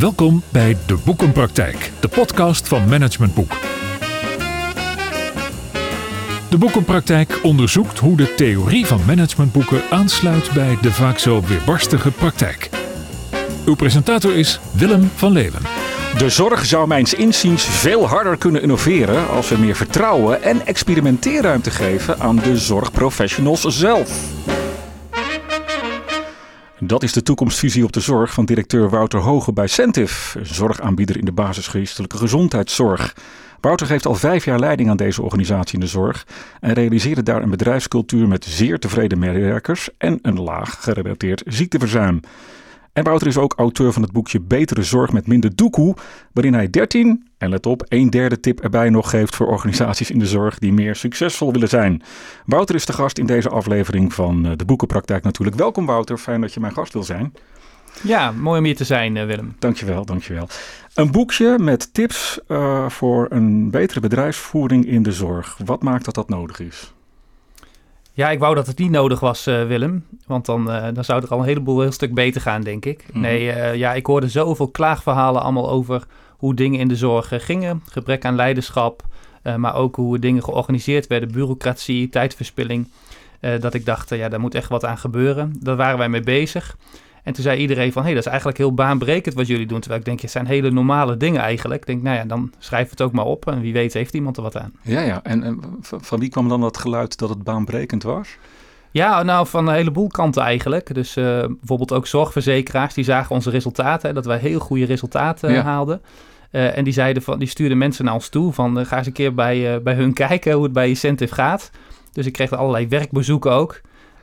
Welkom bij De Boekenpraktijk, de podcast van Management Boek. De Boekenpraktijk onderzoekt hoe de theorie van managementboeken aansluit bij de vaak zo weerbarstige praktijk. Uw presentator is Willem van Leeuwen. De zorg zou mijns inziens veel harder kunnen innoveren als we meer vertrouwen en experimenteerruimte geven aan de zorgprofessionals zelf. Dat is de toekomstvisie op de zorg van directeur Wouter Hoge bij Centif, een zorgaanbieder in de basisgeestelijke gezondheidszorg. Wouter geeft al vijf jaar leiding aan deze organisatie in de zorg en realiseerde daar een bedrijfscultuur met zeer tevreden medewerkers en een laag gerelateerd ziekteverzuim. En Wouter is ook auteur van het boekje Betere Zorg met Minder Doekoe, waarin hij 13, en let op, een derde tip erbij nog geeft voor organisaties in de zorg die meer succesvol willen zijn. Wouter is de gast in deze aflevering van eh, de Boekenpraktijk natuurlijk. Welkom Wouter, fijn dat je mijn gast wil zijn. Ja, mooi om hier te zijn, eh, Willem. Dankjewel, dankjewel. Een boekje met tips uh, voor een betere bedrijfsvoering in de zorg. Wat maakt dat dat nodig is? Ja, ik wou dat het niet nodig was, uh, Willem. Want dan, uh, dan zou het al een heleboel heel stuk beter gaan, denk ik. Mm -hmm. Nee, uh, ja, ik hoorde zoveel klaagverhalen allemaal over hoe dingen in de zorg gingen. Gebrek aan leiderschap, maar ook hoe dingen georganiseerd werden. Bureaucratie, tijdverspilling. dat ik dacht, ja, daar moet echt wat aan gebeuren. Daar waren wij mee bezig. En toen zei iedereen van, hé, hey, dat is eigenlijk heel baanbrekend wat jullie doen. Terwijl ik denk, het zijn hele normale dingen eigenlijk. Ik denk, nou ja, dan schrijf het ook maar op en wie weet heeft iemand er wat aan. Ja, ja. En, en van wie kwam dan dat geluid dat het baanbrekend was? Ja, nou van een heleboel kanten eigenlijk. Dus uh, bijvoorbeeld ook zorgverzekeraars, die zagen onze resultaten, hè, dat wij heel goede resultaten ja. haalden. Uh, en die, zeiden van, die stuurden mensen naar ons toe van, uh, ga eens een keer bij, bij hun kijken hoe het bij Incentive gaat. Dus ik kreeg allerlei werkbezoeken ook.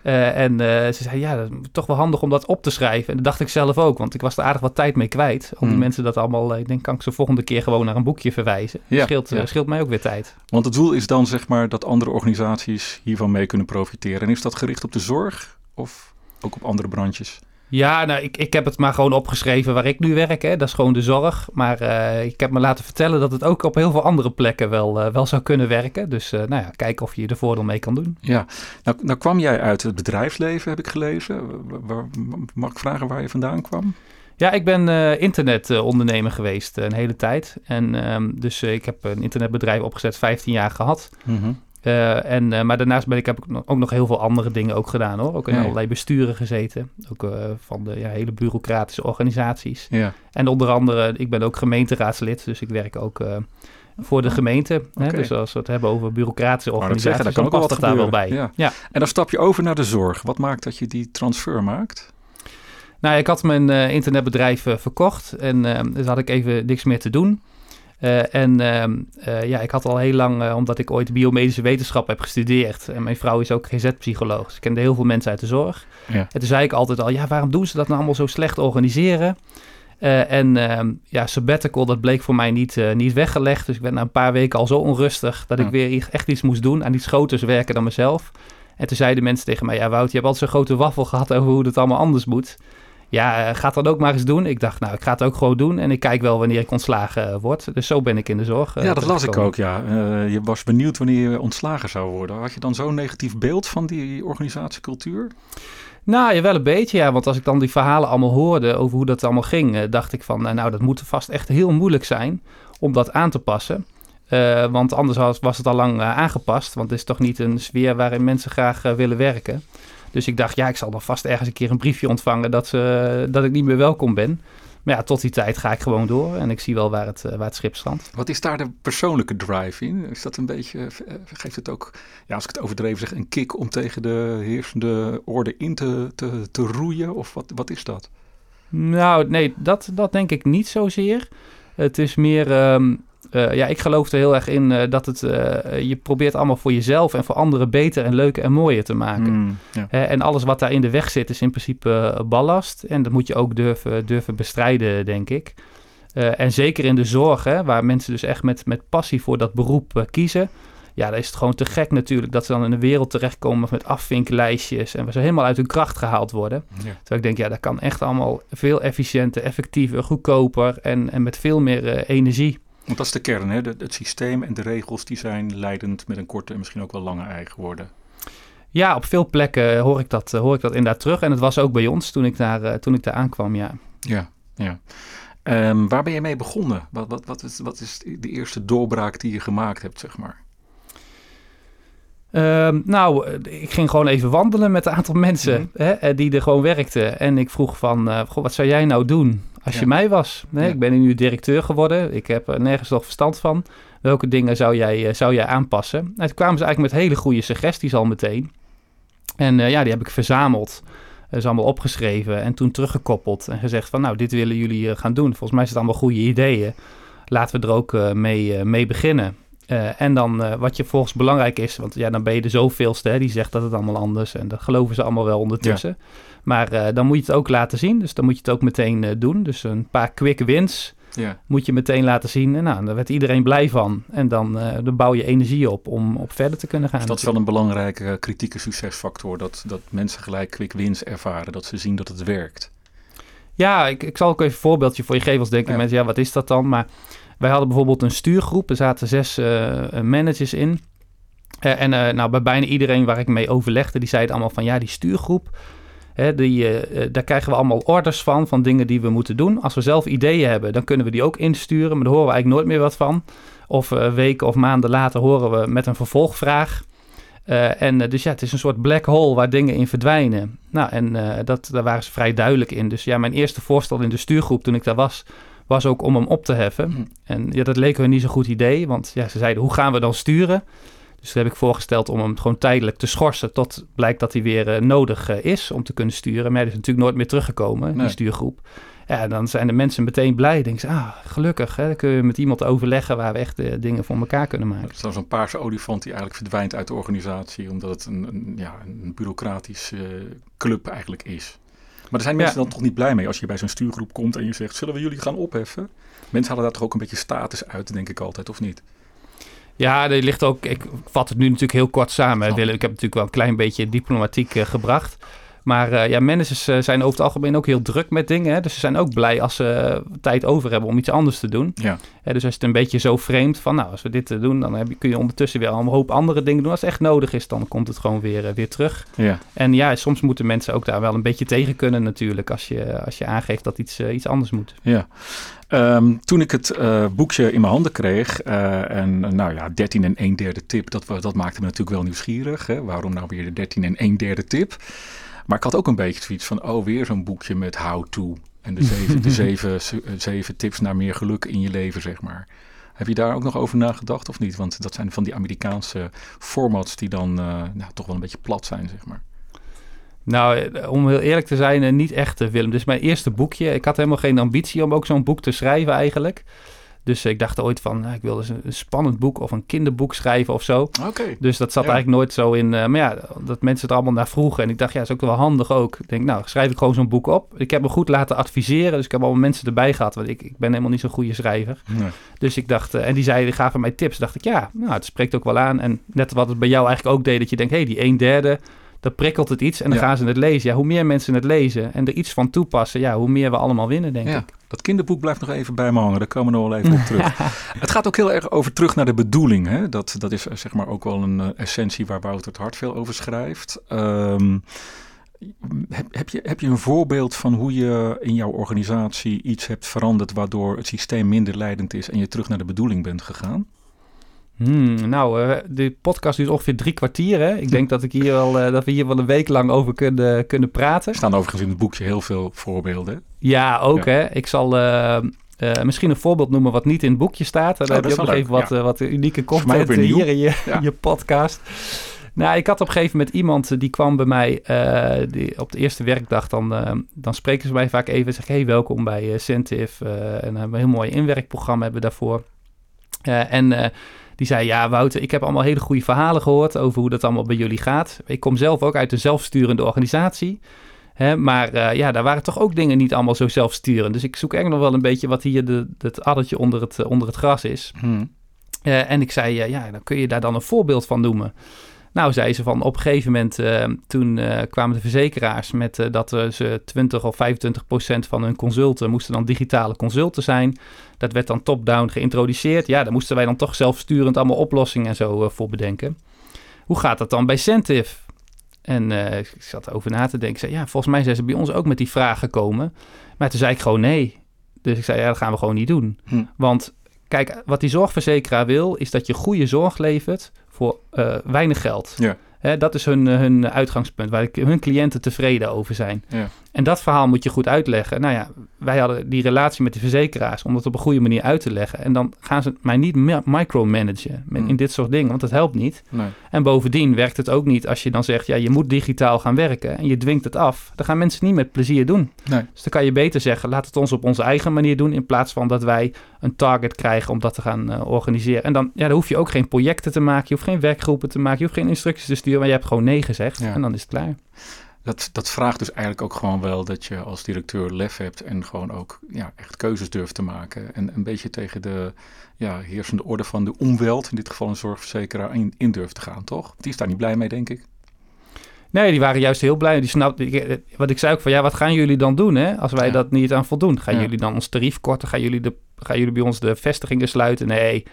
Uh, en uh, ze zei, ja, dat is toch wel handig om dat op te schrijven. En dat dacht ik zelf ook, want ik was er aardig wat tijd mee kwijt. Al die hmm. mensen dat allemaal, ik denk, kan ik ze volgende keer gewoon naar een boekje verwijzen. Ja, scheelt, ja. Scheelt mij ook weer tijd. Want het doel is dan, zeg maar, dat andere organisaties hiervan mee kunnen profiteren. En is dat gericht op de zorg of ook op andere branches? Ja, nou, ik, ik heb het maar gewoon opgeschreven waar ik nu werk. Hè. Dat is gewoon de zorg. Maar uh, ik heb me laten vertellen dat het ook op heel veel andere plekken wel, uh, wel zou kunnen werken. Dus uh, nou ja, kijken of je er voordeel mee kan doen. Ja, nou, nou kwam jij uit het bedrijfsleven, heb ik gelezen. Waar, mag ik vragen waar je vandaan kwam? Ja, ik ben uh, internetondernemer geweest een hele tijd. En um, dus ik heb een internetbedrijf opgezet, 15 jaar gehad. Mm -hmm. Uh, en, uh, maar daarnaast ben ik, heb ik ook nog heel veel andere dingen ook gedaan hoor. Ook in ja, allerlei besturen gezeten. Ook uh, van de ja, hele bureaucratische organisaties. Ja. En onder andere, ik ben ook gemeenteraadslid. Dus ik werk ook voor de gemeente. Okay. Hè? Dus als we het hebben over bureaucratische organisaties, zeggen, dan kan ook wat daar wel bij. Ja. ja. En dan stap je over naar de zorg. Wat maakt dat je die transfer maakt? Nou, ik had mijn internetbedrijf verkocht. En dus had ik even niks meer te doen. Uh, en uh, ja, ik had al heel lang, uh, omdat ik ooit biomedische wetenschap heb gestudeerd. En mijn vrouw is ook GZ-psycholoog. Dus ik kende heel veel mensen uit de zorg. Ja. En toen zei ik altijd al, ja, waarom doen ze dat nou allemaal zo slecht organiseren? en ehm, ja, sabbatical, dat bleek voor mij niet, niet weggelegd. Dus ik werd na een paar weken al zo onrustig dat ik weer echt iets moest doen. Aan iets groters werken dan mezelf. En toen zeiden mensen tegen mij, ja Wout, je hebt altijd zo'n grote waffel gehad over hoe het allemaal anders moet. Ja, ga dat ook maar eens doen. Ik dacht, nou, ik ga het ook gewoon doen. En ik kijk wel wanneer ik ontslagen uh, word. Dus zo ben ik in de zorg. Uh, ja, dat las ik ook, ja. Uh, je was benieuwd wanneer je ontslagen zou worden. Had je dan zo'n negatief beeld van die organisatiecultuur? Nou, ja, wel een beetje, ja. Want als ik dan die verhalen allemaal hoorde over hoe dat allemaal ging... dacht ik van, nou, dat moet vast echt heel moeilijk zijn om dat aan te passen. want anders was, was het al lang aangepast. Want het is toch niet een sfeer waarin mensen graag willen werken. Dus ik dacht, ja, ik zal dan vast ergens een keer een briefje ontvangen dat, ze, dat ik niet meer welkom ben. Maar ja, tot die tijd ga ik gewoon door en ik zie wel waar het, waar het schip strandt. Wat is daar de persoonlijke drive in? Is dat een beetje, geeft het ook, ja, als ik het overdreven zeg, een kick om tegen de heersende orde in te, te, te roeien? Of wat, wat is dat? Nou, nee, dat, dat denk ik niet zozeer. Het is meer, um, uh, ja, ik geloof er heel erg in uh, dat het, uh, je probeert allemaal voor jezelf en voor anderen beter en leuker en mooier te maken. Mm, ja. en alles wat daar in de weg zit is in principe ballast. En dat moet je ook durven, durven bestrijden, denk ik. en zeker in de zorg, hè, waar mensen dus echt met, met passie voor dat beroep kiezen. Ja, dan is het gewoon te gek natuurlijk dat ze dan in een wereld terechtkomen met afvinklijstjes en waar ze helemaal uit hun kracht gehaald worden. Ja. Terwijl ik denk, ja, dat kan echt allemaal veel efficiënter, effectiever, goedkoper en, en met veel meer energie. Want dat is de kern, hè? het systeem en de regels die zijn leidend met een korte en misschien ook wel lange ei geworden. Ja, op veel plekken hoor ik dat, hoor ik dat inderdaad terug. En het was ook bij ons toen ik daar, toen ik daar aankwam, ja. Ja, ja. Um, waar ben je mee begonnen? Wat, wat, wat, is, wat is de eerste doorbraak die je gemaakt hebt, zeg maar? Uh, nou, ik ging gewoon even wandelen met een aantal mensen mm -hmm. hè, die er gewoon werkten. En ik vroeg van, uh, goh, wat zou jij nou doen als ja. je mij was? Nee, ja. Ik ben nu directeur geworden. Ik heb er nergens nog verstand van. Welke dingen zou jij, zou jij aanpassen? Nou, toen kwamen ze eigenlijk met hele goede suggesties al meteen. En uh, ja, die heb ik verzameld. Dat is allemaal opgeschreven en toen teruggekoppeld en gezegd van nou, dit willen jullie gaan doen. Volgens mij zijn het allemaal goede ideeën. Laten we er ook mee, mee beginnen. Uh, en dan uh, wat je volgens belangrijk is, want ja, dan ben je de zoveelste, hè, die zegt dat het allemaal anders en dat geloven ze allemaal wel ondertussen. Ja. Maar uh, dan moet je het ook laten zien, dus dan moet je het ook meteen doen. Dus een paar quick wins ja. moet je meteen laten zien. En nou, daar werd iedereen blij van. En dan, dan bouw je energie op om op verder te kunnen gaan. Dus dat is wel een belangrijke kritieke succesfactor, dat, dat mensen gelijk quick wins ervaren, dat ze zien dat het werkt. Ja, ik, ik zal ook even een voorbeeldje voor je geven als denken ja. mensen, ja, wat is dat dan? Maar wij hadden bijvoorbeeld een stuurgroep. Er zaten zes uh, managers in. Uh, en uh, nou, bij bijna iedereen waar ik mee overlegde, die zeiden allemaal van ja, die stuurgroep. Die, daar krijgen we allemaal orders van, van dingen die we moeten doen. Als we zelf ideeën hebben, dan kunnen we die ook insturen, maar daar horen we eigenlijk nooit meer wat van. Of weken of maanden later horen we met een vervolgvraag. en dus ja, het is een soort black hole waar dingen in verdwijnen. Nou, en dat, daar waren ze vrij duidelijk in. Dus ja, mijn eerste voorstel in de stuurgroep toen ik daar was, was ook om hem op te heffen. Hm. En ja, dat leek hun niet zo'n goed idee, want ja, ze zeiden, hoe gaan we dan sturen? Dus toen heb ik voorgesteld om hem gewoon tijdelijk te schorsen tot blijkt dat hij weer uh, nodig uh, is om te kunnen sturen. Maar hij is natuurlijk nooit meer teruggekomen, nee. die stuurgroep. Ja, dan zijn de mensen meteen blij. Denken ze, ah, gelukkig, hè, dan kun je met iemand overleggen waar we echt uh, dingen voor elkaar kunnen maken. Het is zo'n paarse olifant die eigenlijk verdwijnt uit de organisatie, omdat het een, een ja, een bureaucratische club eigenlijk is. Maar daar zijn mensen ja. dan toch niet blij mee als je bij zo'n stuurgroep komt en je zegt: Zullen we jullie gaan opheffen? Mensen halen daar toch ook een beetje status uit, denk ik altijd, of niet? Ja, er ligt ook. Ik vat het nu natuurlijk heel kort samen. Willem. Ik heb natuurlijk wel een klein beetje diplomatiek uh, gebracht. Maar uh, ja, managers uh, zijn over het algemeen ook heel druk met dingen. Hè? Dus ze zijn ook blij als ze tijd over hebben om iets anders te doen. Ja. Dus als het een beetje zo vreemd van, nou, als we dit doen, dan heb je, kun je ondertussen weer al een hoop andere dingen doen. Als het echt nodig is, dan komt het gewoon weer, weer terug. Ja. En ja, soms moeten mensen ook daar wel een beetje tegen kunnen natuurlijk, als je, als je aangeeft dat iets, iets anders moet. Ja. Um, toen ik het uh, boekje in mijn handen kreeg, uh, en nou ja, 13 en 1 derde tip, dat, dat maakte me natuurlijk wel nieuwsgierig. Hè? Waarom nou weer de 13 en 1 derde tip? Maar ik had ook een beetje zoiets van, oh, weer zo'n boekje met how-to. En de zeven, de zeven, zeven tips naar meer geluk in je leven, zeg maar. Heb je daar ook nog over nagedacht of niet? Want dat zijn van die Amerikaanse formats die dan uh, nou, toch wel een beetje plat zijn, zeg maar. Nou, om heel eerlijk te zijn, niet echt, Willem. Dit is mijn eerste boekje. Ik had helemaal geen ambitie om ook zo'n boek te schrijven eigenlijk. Dus ik dacht ooit van, nou, ik wilde dus een spannend boek of een kinderboek schrijven of zo. Okay. Dus dat zat ja. eigenlijk nooit zo in. Uh, maar ja, dat mensen er allemaal naar vroegen. En ik dacht, ja, is ook wel handig ook. Ik denk, nou, schrijf ik gewoon zo'n boek op. Ik heb me goed laten adviseren. Dus ik heb allemaal mensen erbij gehad. Want ik, ik ben helemaal niet zo'n goede schrijver. Nee. Dus ik dacht, uh, en die zeiden, gaven mij tips. dacht ik, ja, nou, het spreekt ook wel aan. En net wat het bij jou eigenlijk ook deed, dat je denkt, hé, hey, die een derde dan prikkelt het iets en dan ja. gaan ze het lezen. Ja, hoe meer mensen het lezen en er iets van toepassen, ja, hoe meer we allemaal winnen, denk ja, ik. Dat kinderboek blijft nog even bij me hangen, daar komen we nog wel even op terug. het gaat ook heel erg over terug naar de bedoeling. Hè? Dat, dat is zeg maar ook wel een uh, essentie waar Wouter het Hart veel over schrijft. Um, heb, heb, je, heb je een voorbeeld van hoe je in jouw organisatie iets hebt veranderd waardoor het systeem minder leidend is en je terug naar de bedoeling bent gegaan? Hmm, nou, uh, de podcast duurt ongeveer drie kwartier. Hè? Ik denk dat, ik hier wel, uh, dat we hier wel een week lang over kunnen, kunnen praten. Er staan overigens in het boekje heel veel voorbeelden. Ja, ook ja. hè. Ik zal uh, misschien een voorbeeld noemen wat niet in het boekje staat. Dan oh, heb je ook nog even wat, ja. wat unieke content hier in je, ja. je podcast. Nou, ik had op een gegeven moment iemand die kwam bij mij die, op de eerste werkdag. Dan, dan spreken ze mij vaak even en zeggen: Hey, welkom bij Centif. en hebben we een heel mooi inwerkprogramma hebben we daarvoor. en die zei, ja Wouter, ik heb allemaal hele goede verhalen gehoord over hoe dat allemaal bij jullie gaat. Ik kom zelf ook uit een zelfsturende organisatie. Hè, maar uh, ja, daar waren toch ook dingen niet allemaal zo zelfsturend. Dus ik zoek eigenlijk nog wel een beetje wat hier de, het addertje onder het, onder het gras is. Hmm. Uh, en ik zei, uh, ja, dan kun je daar dan een voorbeeld van noemen. Nou, zei ze van op een gegeven moment, uh, toen uh, kwamen de verzekeraars met uh, dat ze 20 of 25 procent van hun consulten moesten dan digitale consulten zijn. Dat werd dan top-down geïntroduceerd. Ja, daar moesten wij dan toch zelfsturend allemaal oplossingen en zo voor bedenken. Hoe gaat dat dan bij Centif? En ik zat erover na te denken. Zei, ja, volgens mij zijn ze bij ons ook met die vraag gekomen. Maar toen zei ik gewoon nee. Dus ik zei, ja, dat gaan we gewoon niet doen. Hm. Want kijk, wat die zorgverzekeraar wil, is dat je goede zorg levert voor eh, weinig geld. Ja. Hè, dat is hun, eh, hun uitgangspunt, waar hun cliënten tevreden over zijn. Ja. En dat verhaal moet je goed uitleggen. Nou ja, wij hadden die relatie met de verzekeraars om dat op een goede manier uit te leggen. En dan gaan ze mij niet mi- micromanagen Hmm. in dit soort dingen, want dat helpt niet. Nee. En bovendien werkt het ook niet als je dan zegt, ja, je moet digitaal gaan werken en je dwingt het af. Dan gaan mensen niet met plezier doen. Nee. Dus dan kan je beter zeggen, laat het ons op onze eigen manier doen, in plaats van dat wij een target krijgen om dat te gaan eh, organiseren. En dan, ja, dan hoef je ook geen projecten te maken, je hoeft geen werkgroepen te maken, je hoeft geen instructies te sturen, maar je hebt gewoon nee gezegd Ja. en dan is het klaar. Dat, dat vraagt dus eigenlijk ook gewoon wel dat je als directeur lef hebt en gewoon ook ja, echt keuzes durft te maken. En een beetje tegen de ja, heersende orde van de omweld, in dit geval een zorgverzekeraar, in, in durft te gaan, toch? Die is daar niet blij mee, denk ik. Nee, die waren juist heel blij. Die snapten, ik- wat ik zei ook van, ja, wat gaan jullie dan doen hè, als wij Ja. dat niet aan voldoen? Gaan Ja. jullie dan ons tarief korten? Gaan jullie, de, gaan jullie bij ons de vestigingen sluiten? Nee,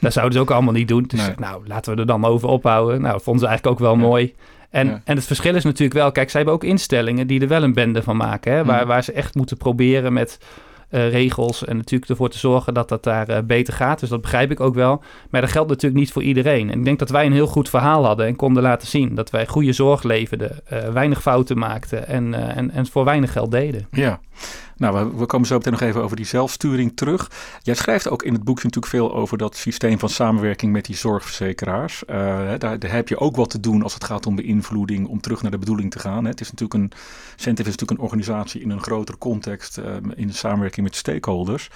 dat zouden ze ook allemaal niet doen. Dus Nee. nou, laten we er dan over ophouden. Nou, dat vonden ze eigenlijk ook wel Ja. mooi. En, Ja. en het verschil is natuurlijk wel, kijk, zij hebben ook instellingen die er wel een bende van maken. Hè, waar, Mhm. waar ze echt moeten proberen met eh, regels en natuurlijk ervoor te zorgen dat dat daar eh, beter gaat. Dus dat begrijp ik ook wel. Maar dat geldt natuurlijk niet voor iedereen. En ik denk dat wij een heel goed verhaal hadden en konden laten zien dat wij goede zorg leverden, eh, weinig fouten maakten en, en, en voor weinig geld deden. Ja. Nou, we, komen zo meteen nog even over die zelfsturing terug. Jij schrijft ook in het boekje natuurlijk veel over dat systeem van samenwerking met die zorgverzekeraars. Hè, daar, daar heb je ook wat te doen als het gaat om beïnvloeding, om terug naar de bedoeling te gaan. Hè. Het is natuurlijk een, Centif is natuurlijk een organisatie in een grotere context, eh, in samenwerking met stakeholders.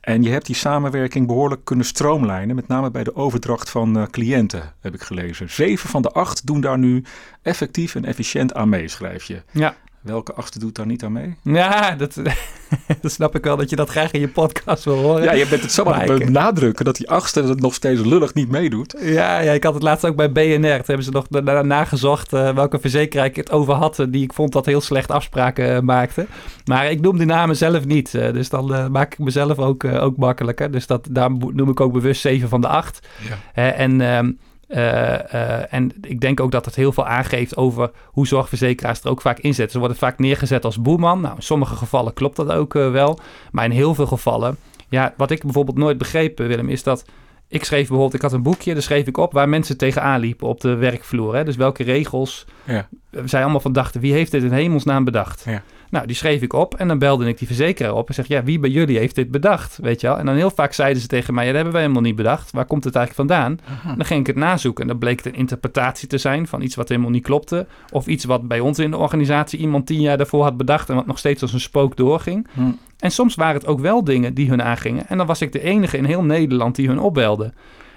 En je hebt die samenwerking behoorlijk kunnen stroomlijnen, met name bij de overdracht van eh, cliënten, heb ik gelezen. Zeven van de acht doen daar nu effectief en efficiënt aan mee, schrijf je. Ja. Welke achtste doet daar niet aan mee? Ja, dat, dat snap ik wel dat je dat graag in je podcast wil horen. Ja, je bent het zo aan benadrukken dat die achtste het nog steeds lullig niet meedoet. Ja, ja, ik had het laatst ook bij BNR. Toen hebben ze nog nagezocht eh, welke verzekeraar ik het over had. eh, die ik vond dat heel slecht afspraken eh, maakte. Maar ik noem die namen zelf niet. dus dan maak ik mezelf ook, ook makkelijker. Dus dat, daar noem ik ook bewust 7 van de 8. Ja. En, ehm, eh, eh, en ik denk ook dat het heel veel aangeeft over hoe zorgverzekeraars er ook vaak inzetten. Ze worden vaak neergezet als boeman. Nou, in sommige gevallen klopt dat ook eh, wel. Maar in heel veel gevallen, ja, wat ik bijvoorbeeld nooit begreep, eh, Willem, is dat ik schreef bijvoorbeeld, ik had een boekje, daar schreef ik op waar mensen tegenaan liepen op de werkvloer. Hè? Dus welke regels Ja. we zijn allemaal van dachten, wie heeft dit in hemelsnaam bedacht? Ja. Nou, die schreef ik op en dan belde ik die verzekeraar op en zeg, ja, wie bij jullie heeft dit bedacht? Weet je wel? En dan heel vaak zeiden ze tegen mij, ja, dat hebben wij helemaal niet bedacht. Waar komt het eigenlijk vandaan? Dan ging ik het nazoeken en dan bleek het een interpretatie te zijn van iets wat helemaal niet klopte. Of iets wat bij ons in de organisatie iemand tien jaar daarvoor had bedacht en wat nog steeds als een spook doorging. Hm. En soms waren het ook wel dingen die hun aangingen. En dan was ik de enige in heel Nederland die hun opbelde.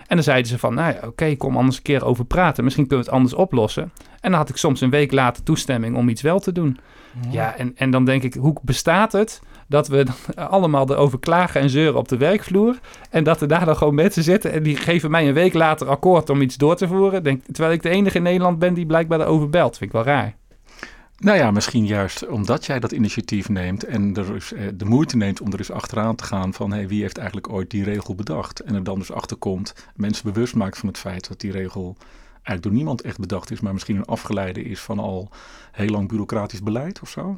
En dan zeiden ze van, nou ja, oké, kom anders een keer over praten. Misschien kunnen we het anders oplossen. En dan had ik soms een week later toestemming om iets wel te doen. Ja, en, en dan denk ik, hoe bestaat het dat we allemaal erover klagen en zeuren op de werkvloer. En dat er daar dan gewoon mensen zitten en die geven mij een week later akkoord om iets door te voeren. Denk, terwijl ik de enige in Nederland ben die blijkbaar erover belt. Vind ik wel raar. Nou ja, misschien juist omdat jij dat initiatief neemt en er eh, de moeite neemt om er eens achteraan te gaan van hey, wie heeft eigenlijk ooit die regel bedacht. En er dan dus achter komt, mensen bewust maakt van het feit dat die regel eigenlijk door niemand echt bedacht is, maar misschien een afgeleide is van al heel lang bureaucratisch beleid of zo.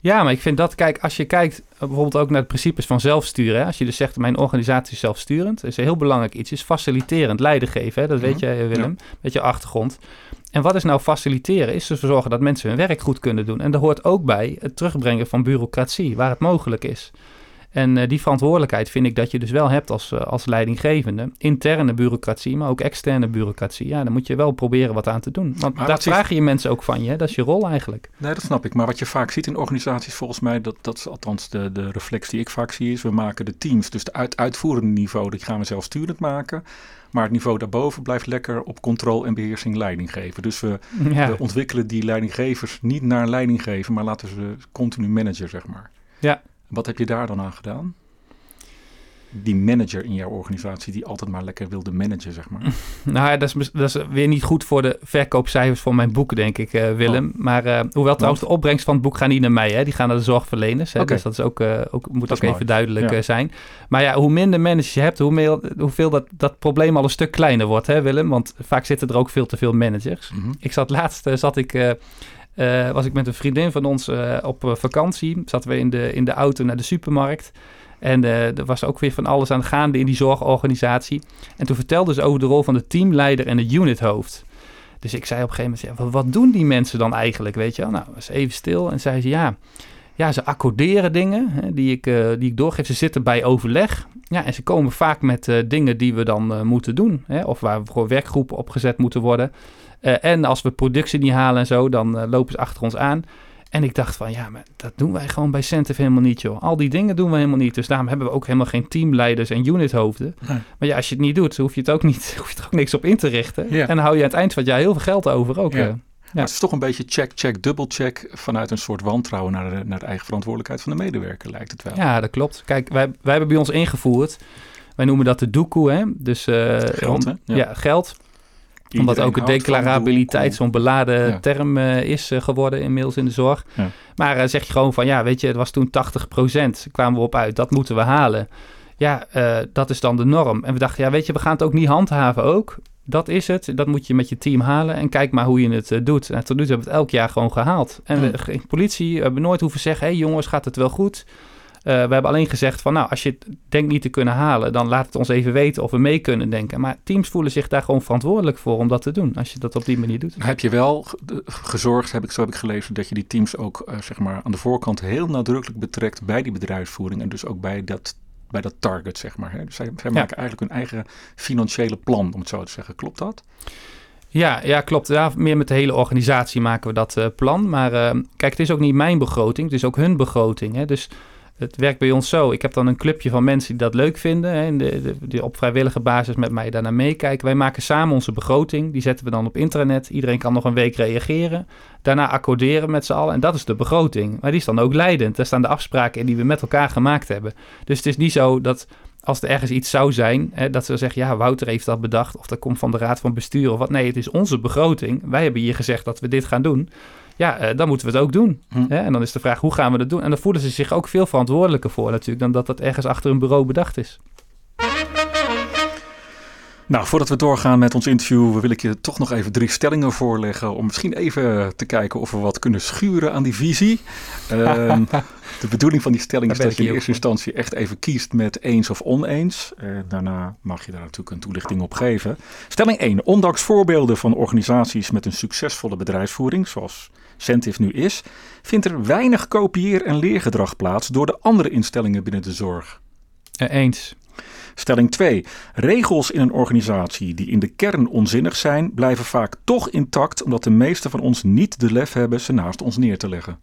Ja, maar ik vind dat, kijk, als je kijkt eh, bijvoorbeeld ook naar de principes van zelfsturen. Hè? Als je dus zegt, mijn organisatie is zelfsturend. is een heel belangrijk iets. Is faciliterend, leiden geven. Hè? Dat weet Mhm. jij, Willem. Met je achtergrond. En wat is nou faciliteren? Is ervoor zorgen dat mensen hun werk goed kunnen doen. En daar hoort ook bij het terugbrengen van bureaucratie, waar het mogelijk is. En eh, die verantwoordelijkheid vind ik dat je dus wel hebt als, eh, als leidinggevende. Interne bureaucratie, maar ook externe bureaucratie. Ja, dan moet je wel proberen wat aan te doen. Want Maar daar vragen je mensen ook van je. Hè? Dat is je rol eigenlijk. Nee, dat snap ik. Maar wat je vaak ziet in organisaties, volgens mij, dat, dat is althans de, de reflex die ik vaak zie, is we maken de teams, dus de uit, uitvoerende niveau, die gaan we zelfsturend maken. Maar het niveau daarboven blijft lekker op controle en beheersing leiding geven. Dus we, Ja. we ontwikkelen die leidinggevers niet naar leiding geven, maar laten ze continu managen, zeg maar. Ja. Wat heb je daar dan aan gedaan? Die manager in jouw organisatie die altijd maar lekker wilde managen, zeg maar. Nou ja, dat is, dat is weer niet goed voor de verkoopcijfers van mijn boek, denk ik, eh, Willem. Maar eh, hoewel trouwens de opbrengst van het boek gaan niet naar mij, hè. die gaan naar de zorgverleners. Hè. Dus dat is ook, eh, ook, moet Dat ook even mooi. duidelijk Ja. zijn. Maar ja, hoe minder managers je hebt, hoe meer, hoeveel dat, dat probleem al een stuk kleiner wordt, hè, Willem. Want vaak zitten er ook veel te veel managers. Mhm. Ik zat laatst, zat ik... eh, was ik met een vriendin van ons op vakantie. Zaten we in de, in de auto naar de supermarkt. En er was ook weer van alles aan gaande in die zorgorganisatie. En toen vertelde ze over de rol van de teamleider en de unithoofd. Dus ik zei op een gegeven moment, ja, wat doen die mensen dan eigenlijk, weet je wel? Nou, was even stil en zei ze, ja, ja ze accorderen dingen hè, die, ik, uh, die ik doorgeef. Ze zitten bij overleg. Ja, en ze komen vaak met uh, dingen die we dan uh, moeten doen. Hè, of waar voor werkgroepen opgezet moeten worden. en als we productie niet halen en zo, dan lopen ze achter ons aan. En ik dacht van, ja, maar dat doen wij gewoon bij Centif helemaal niet, joh. Al die dingen doen we helemaal niet. Dus daarom hebben we ook helemaal geen teamleiders en unithoofden. Nee. Maar ja, als je het niet doet, hoef je het ook niet, hoef je er ook niks op in te richten. En dan hou je aan het eind van het jaar heel veel geld over ook. Ja. Ja. het is toch een beetje check, check, dubbel check vanuit een soort wantrouwen naar de, naar de eigen verantwoordelijkheid van de medewerker, lijkt het wel. Ja, dat klopt. Kijk, wij, wij hebben bij ons ingevoerd, wij noemen dat de doekoe, hè. Dus uh, geld, hè? Ja. ja. geld omdat ook de declarabiliteit zo'n beladen term uh, is uh, geworden inmiddels in de zorg. Ja. Maar uh, zeg je gewoon van, ja, weet je, het was toen 80%, kwamen we op uit, dat moeten we halen. Ja, dat is dan de norm. En we dachten, ja, weet je, we gaan het ook niet handhaven ook. Dat is het, dat moet je met je team halen en kijk maar hoe je het doet. En tot nu toe hebben we het elk jaar gewoon gehaald. En we, geen politie, we hebben nooit hoeven zeggen, hé hey, jongens, gaat het wel goed? Uh, we hebben alleen gezegd van, nou, als je het denkt niet te kunnen halen, dan laat het ons even weten of we mee kunnen denken. Maar teams voelen zich daar gewoon verantwoordelijk voor om dat te doen, als je dat op die manier doet. Heb je wel gezorgd, heb ik, zo heb ik gelezen, dat je die teams ook, uh, zeg maar, aan de voorkant heel nadrukkelijk betrekt bij die bedrijfsvoering en dus ook bij dat bij dat target, zeg maar. Hè? Dus zij, zij maken eigenlijk hun eigen financiële plan, om het zo te zeggen. Klopt dat? Ja, ja, klopt. Ja, meer met de hele organisatie maken we dat uh, plan. Maar uh, kijk, het is ook niet mijn begroting, het is ook hun begroting. Hè? Dus het werkt bij ons zo. Ik heb dan een clubje van mensen die dat leuk vinden. Hè, die op vrijwillige basis met mij daarnaar meekijken. Wij maken samen onze begroting. Die zetten we dan op internet. Iedereen kan nog een week reageren. Daarna accorderen met z'n allen. En dat is de begroting. Maar die is dan ook leidend. Daar staan de afspraken in die we met elkaar gemaakt hebben. Dus het is niet zo dat als er ergens iets zou zijn, hè, dat ze zeggen, ja, Wouter heeft dat bedacht, of dat komt van de raad van bestuur of wat. Nee, het is onze begroting. Wij hebben hier gezegd dat we dit gaan doen ja, uh, dan moeten we het ook doen. Hm. Hè? En dan is de vraag, hoe gaan we dat doen? En dan voelen ze zich ook veel verantwoordelijker voor natuurlijk... dan dat dat ergens achter een bureau bedacht is. Nou, voordat we doorgaan met ons interview, wil ik je toch nog even drie stellingen voorleggen. Om misschien even te kijken of we wat kunnen schuren aan die visie. Um, de bedoeling van die stelling is dat je in eerste instantie echt even kiest met eens of oneens. Uh, daarna mag je daar natuurlijk een toelichting op geven. Stelling 1. Ondanks voorbeelden van organisaties met een succesvolle bedrijfsvoering, zoals Centif nu is, vindt er weinig kopieer- en leergedrag plaats door de andere instellingen binnen de zorg. Eens. Stelling 2. Regels in een organisatie die in de kern onzinnig zijn, blijven vaak toch intact omdat de meesten van ons niet de lef hebben ze naast ons neer te leggen.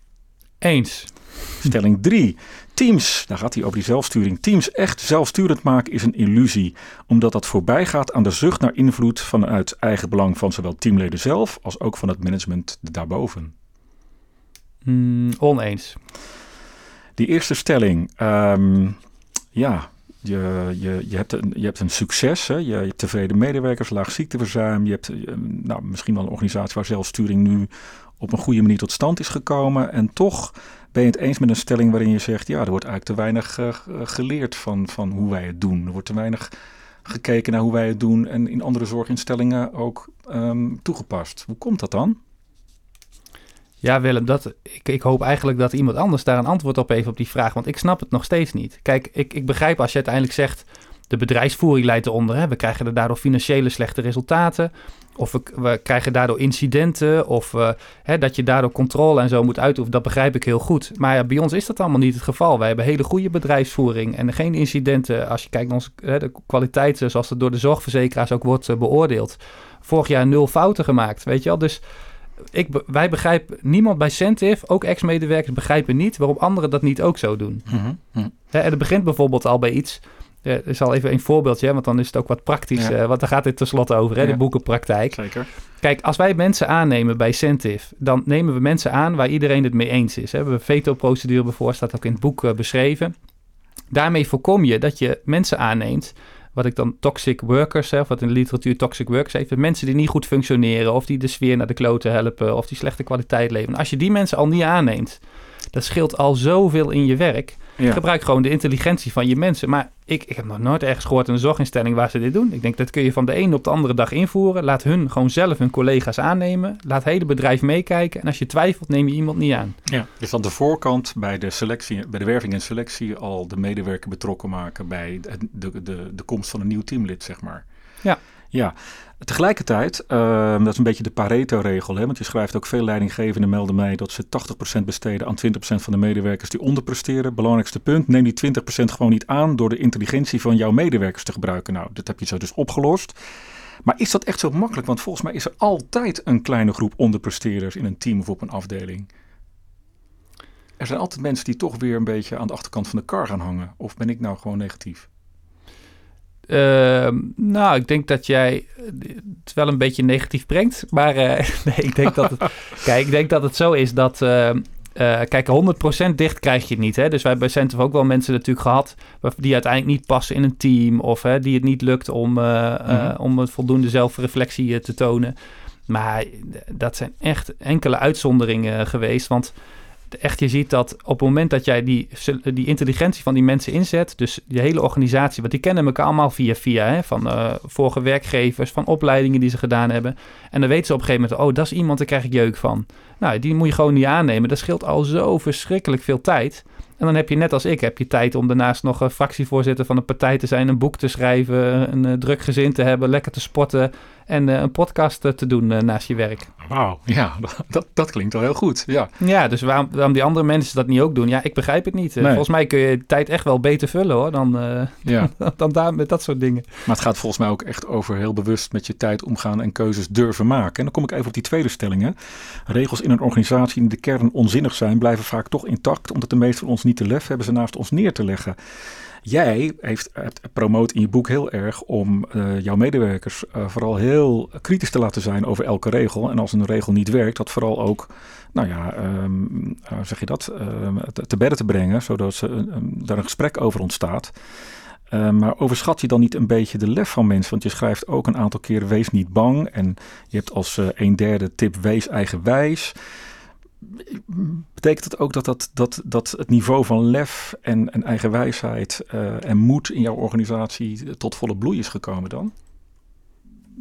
Eens. Stelling 3. Teams, daar gaat hij over die zelfsturing. Teams echt zelfsturend maken is een illusie, omdat dat voorbij gaat aan de zucht naar invloed vanuit eigen belang van zowel teamleden zelf als ook van het management daarboven. Mm, oneens. Die eerste stelling, um, ja, je, je, je, hebt een, je hebt een succes, hè? Je, hebt tevreden medewerkers, laag ziekteverzuim. Je hebt eh, nou, misschien wel een organisatie waar zelfsturing nu op een goede manier tot stand is gekomen. En toch ben je het eens met een stelling waarin je zegt: ja, er wordt eigenlijk te weinig uh, geleerd van, van hoe wij het doen. Er wordt te weinig gekeken naar hoe wij het doen en in andere zorginstellingen ook um, toegepast. Hoe komt dat dan? Ja, Willem, dat, ik, ik hoop eigenlijk dat iemand anders daar een antwoord op heeft op die vraag, want ik snap het nog steeds niet. Kijk, ik, ik begrijp als je uiteindelijk zegt, de bedrijfsvoering leidt eronder. Hè. We krijgen er daardoor financiële slechte resultaten. Of we, we krijgen daardoor incidenten. Of uh, hè, dat je daardoor controle en zo moet uitoefenen. Dat begrijp ik heel goed. Maar bij ons is dat allemaal niet het geval. Wij hebben hele goede bedrijfsvoering en geen incidenten. Als je kijkt naar onze, hè, de kwaliteit zoals het door de zorgverzekeraars ook wordt uh, beoordeeld. Vorig jaar nul fouten gemaakt, weet je wel. Dus ik, wij begrijpen, niemand bij Centif, ook ex-medewerkers, begrijpen niet waarom anderen dat niet ook zo doen. Mm -hmm. Hè, en het begint bijvoorbeeld al bij iets ja, is al even een voorbeeldje, want dan is het ook wat praktisch. Ja. Uh, want daar gaat dit tenslotte over, hè, de boekenpraktijk. Zeker. Kijk, als wij mensen aannemen bij Centif, dan nemen we mensen aan waar iedereen het mee eens is. Hè. We hebben een veto-procedure bijvoorbeeld, staat ook in het boek uh, beschreven. Daarmee voorkom je dat je mensen aanneemt, wat ik dan toxic workers, hè, wat in de literatuur toxic workers heeft, mensen die niet goed functioneren, of die de sfeer naar de kloten helpen, of die slechte kwaliteit leveren. Als je die mensen al niet aanneemt, dat scheelt al zoveel in je werk. Gebruik gewoon de intelligentie van je mensen. Maar ik, ik heb nog nooit ergens gehoord in een zorginstelling waar ze dit doen. Ik denk dat kun je van de ene op de andere dag invoeren. Laat hun gewoon zelf hun collega's aannemen. Laat het hele bedrijf meekijken. En als je twijfelt, neem je iemand niet aan. Ja, dus aan de voorkant bij de, selectie, bij de werving en selectie al de medewerker betrokken maken bij de, de, de, de komst van een nieuw teamlid, zeg maar. Ja. Ja, tegelijkertijd, uh, dat is een beetje de Pareto-regel. Want je schrijft ook veel leidinggevenden melden mij dat ze 80% besteden aan 20% van de medewerkers die onderpresteren. Belangrijkste punt, neem die 20% gewoon niet aan door de intelligentie van jouw medewerkers te gebruiken. Nou, dat heb je zo dus opgelost. Maar is dat echt zo makkelijk? Want volgens mij is er altijd een kleine groep onderpresteerders in een team of op een afdeling. Er zijn altijd mensen die toch weer een beetje aan de achterkant van de kar gaan hangen. Of ben ik nou gewoon negatief? Ehm, nou, ik denk dat jij het wel een beetje negatief brengt. Maar uh, nee, ik denk dat het. kijk, ik denk dat het zo is dat. Uh, uh, kijk, 100% dicht krijg je het niet. Hè? Dus wij hebben bij Centrum ook wel mensen natuurlijk gehad. die uiteindelijk niet passen in een team. of hè, die het niet lukt om, mm om een voldoende zelfreflectie te tonen. Maar dat zijn echt enkele uitzonderingen geweest. Want echt, je ziet dat op het moment dat jij die, die intelligentie van die mensen inzet, dus die hele organisatie, want die kennen elkaar allemaal via via, hè, van uh, vorige werkgevers, van opleidingen die ze gedaan hebben. En dan weten ze op een gegeven moment, oh, dat is iemand, daar krijg ik jeuk van. Nou, die moet je gewoon niet aannemen. Dat scheelt al zo verschrikkelijk veel tijd. En dan heb je net als ik, heb je tijd om daarnaast nog een fractievoorzitter van een partij te zijn, een boek te schrijven, een uh, druk gezin te hebben, lekker te sporten en uh, een podcast uh, te doen naast je werk. Wauw, ja, dat, dat klinkt wel heel goed. Ja, ja dus waarom, waarom die andere mensen dat niet ook doen? Ja, ik begrijp het niet. Volgens mij kun je tijd echt wel beter vullen hoor, dan, ja. dan daar met dat soort dingen. Maar het gaat volgens mij ook echt over heel bewust met je tijd omgaan en keuzes durven maken. En dan kom ik even op die tweede stellingen. Regels in een organisatie die in de kern onzinnig zijn, blijven vaak toch intact, omdat de meeste van ons niet te lef hebben ze naast ons neer te leggen. Jij heeft, promoot in je boek heel erg om uh, jouw medewerkers uh, vooral heel kritisch te laten zijn over elke regel. En als een regel niet werkt, dat vooral ook, nou ja, um, uh, zeg je dat, te, te bedden te brengen, zodat ze, daar een gesprek over ontstaat. maar overschat je dan niet een beetje de lef van mensen? Want je schrijft ook een aantal keren: wees niet bang. En je hebt als een derde tip: wees eigenwijs betekent het ook dat, dat, dat, dat het niveau van lef en, en eigenwijsheid uh, en moed in jouw organisatie tot volle bloei is gekomen dan?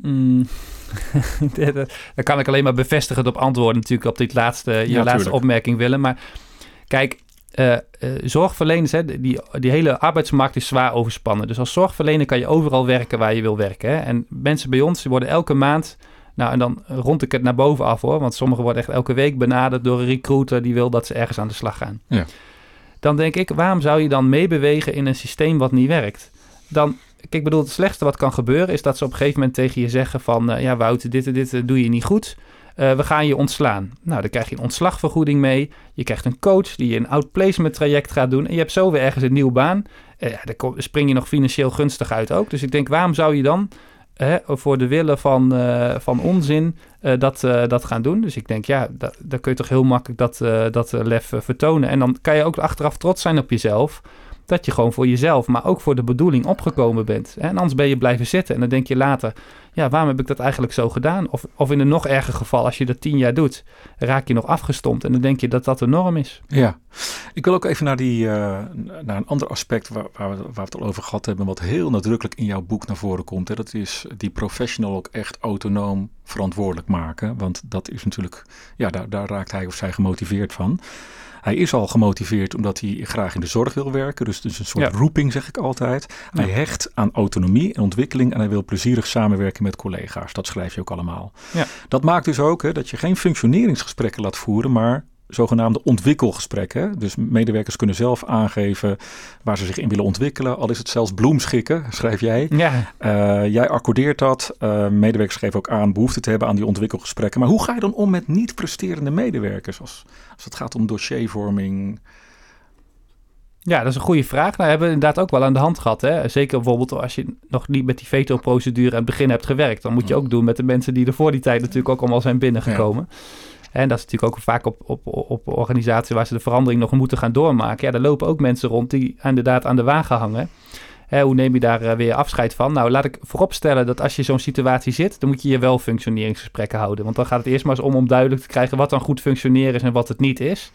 Mm. Daar kan ik alleen maar bevestigen op antwoorden natuurlijk op dit laatste, je ja, laatste opmerking willen. Maar kijk, uh, uh, zorgverleners, hè, die, die hele arbeidsmarkt is zwaar overspannen. Dus als zorgverlener kan je overal werken waar je wil werken. Hè. En mensen bij ons die worden elke maand nou, en dan rond ik het naar boven af hoor. Want sommigen worden echt elke week benaderd door een recruiter die wil dat ze ergens aan de slag gaan. Ja. Dan denk ik, waarom zou je dan meebewegen in een systeem wat niet werkt? Dan, kijk, ik bedoel, het slechtste wat kan gebeuren is dat ze op een gegeven moment tegen je zeggen van... Uh, ja, Wouter, dit en dit uh, doe je niet goed. Uh, we gaan je ontslaan. Nou, dan krijg je een ontslagvergoeding mee. Je krijgt een coach die je een outplacement traject gaat doen. En je hebt zo weer ergens een nieuwe baan. ja, dan spring je nog financieel gunstig uit ook. Dus ik denk, waarom zou je dan voor de willen van, uh, van onzin uh, dat, uh, dat gaan doen. Dus ik denk, ja, dan kun je toch heel makkelijk dat, dat lef vertonen. En dan kan je ook achteraf trots zijn op jezelf. Dat je gewoon voor jezelf, maar ook voor de bedoeling opgekomen bent. En anders ben je blijven zitten. En dan denk je later, ja, waarom heb ik dat eigenlijk zo gedaan? Of, of in een nog erger geval, als je dat tien jaar doet, raak je nog afgestompt. En dan denk je dat dat de norm is. Ja, ik wil ook even naar, die, uh, naar een ander aspect waar, waar, we, waar we het al over gehad hebben, wat heel nadrukkelijk in jouw boek naar voren komt. Hè. Dat is die professional ook echt autonoom verantwoordelijk maken. Want dat is natuurlijk, ja, daar, daar raakt hij of zij gemotiveerd van. Hij is al gemotiveerd omdat hij graag in de zorg wil werken. Dus het is een soort roeping, zeg ik altijd. Hij hecht aan autonomie en ontwikkeling en hij wil plezierig samenwerken met collega's. Dat schrijf je ook allemaal. Ja. Dat maakt dus ook hè, dat je geen functioneringsgesprekken laat voeren, maar zogenaamde ontwikkelgesprekken. Dus medewerkers kunnen zelf aangeven waar ze zich in willen ontwikkelen. Al is het zelfs bloemschikken, schrijf jij. Ja. Uh, jij accordeert dat. Uh, medewerkers geven ook aan behoefte te hebben aan die ontwikkelgesprekken. Maar hoe ga je dan om met niet presterende medewerkers als, als het gaat om dossiervorming? Ja, dat is een goede vraag. Nou, hebben we inderdaad ook wel aan de hand gehad. Hè? Zeker bijvoorbeeld als je nog niet met die veto-procedure aan het begin hebt gewerkt. Dan moet je ook doen met de mensen die er voor die tijd natuurlijk ook allemaal zijn binnengekomen. Ja. En dat is natuurlijk ook vaak op, op, op organisaties waar ze de verandering nog moeten gaan doormaken. Ja, daar lopen ook mensen rond die inderdaad aan de wagen hangen. Hè, hoe neem je daar uh, weer afscheid van? Nou, laat ik vooropstellen dat als je zo'n situatie zit, dan moet je je wel functioneringsgesprekken houden. Want dan gaat het eerst maar eens om om duidelijk te krijgen wat dan goed functioneren is en wat het niet is.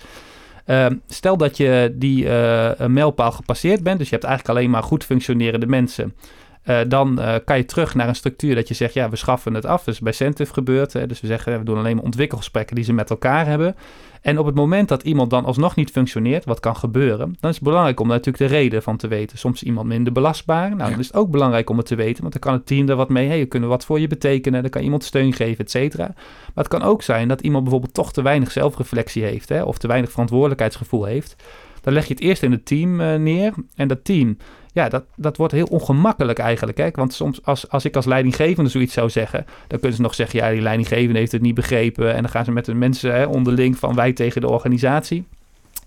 Ehm, stel dat je die uh, mijlpaal gepasseerd bent, dus je hebt eigenlijk alleen maar goed functionerende mensen. Uh, dan uh, kan je terug naar een structuur dat je zegt, ja, we schaffen het af. Dus bij Centif gebeurt. Hè, dus we zeggen, we doen alleen maar ontwikkelgesprekken die ze met elkaar hebben. En op het moment dat iemand dan alsnog niet functioneert, wat kan gebeuren, dan is het belangrijk om daar natuurlijk de reden van te weten. Soms is iemand minder belastbaar. Nou, dan is het ook belangrijk om het te weten, want dan kan het team er wat mee. Hey, kunnen wat voor je betekenen. Dan kan iemand steun geven, et cetera. Maar het kan ook zijn dat iemand bijvoorbeeld toch te weinig zelfreflectie heeft, hè, of te weinig verantwoordelijkheidsgevoel heeft. Dan leg je het eerst in het team uh, neer. En dat team, ja, dat, dat wordt heel ongemakkelijk eigenlijk. Hè? Want soms, als, als ik als leidinggevende zoiets zou zeggen, dan kunnen ze nog zeggen: ja, die leidinggevende heeft het niet begrepen. En dan gaan ze met de mensen hè, onderling van wij tegen de organisatie.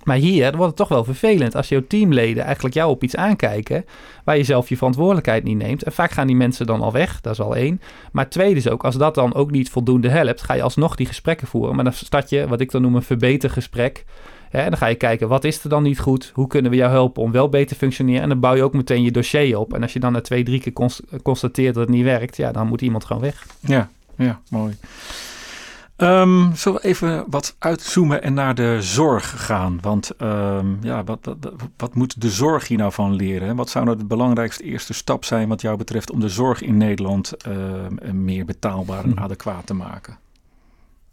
Maar hier wordt het toch wel vervelend als jouw teamleden eigenlijk jou op iets aankijken waar je zelf je verantwoordelijkheid niet neemt. En vaak gaan die mensen dan al weg, dat is al één. Maar tweede is ook, als dat dan ook niet voldoende helpt, ga je alsnog die gesprekken voeren. Maar dan start je, wat ik dan noem een verbetergesprek. En dan ga je kijken, wat is er dan niet goed? Hoe kunnen we jou helpen om wel beter te functioneren? En dan bouw je ook meteen je dossier op. En als je dan na twee, drie keer constateert dat het niet werkt, ja, dan moet iemand gewoon weg. Ja, ja, mooi. Um, zullen we even wat uitzoomen en naar de zorg gaan? Want um, ja, wat, wat, wat, moet de zorg hier nou van leren? Wat zou nou de belangrijkste eerste stap zijn wat jou betreft om de zorg in Nederland uh, meer betaalbaar en hm. adequaat te maken?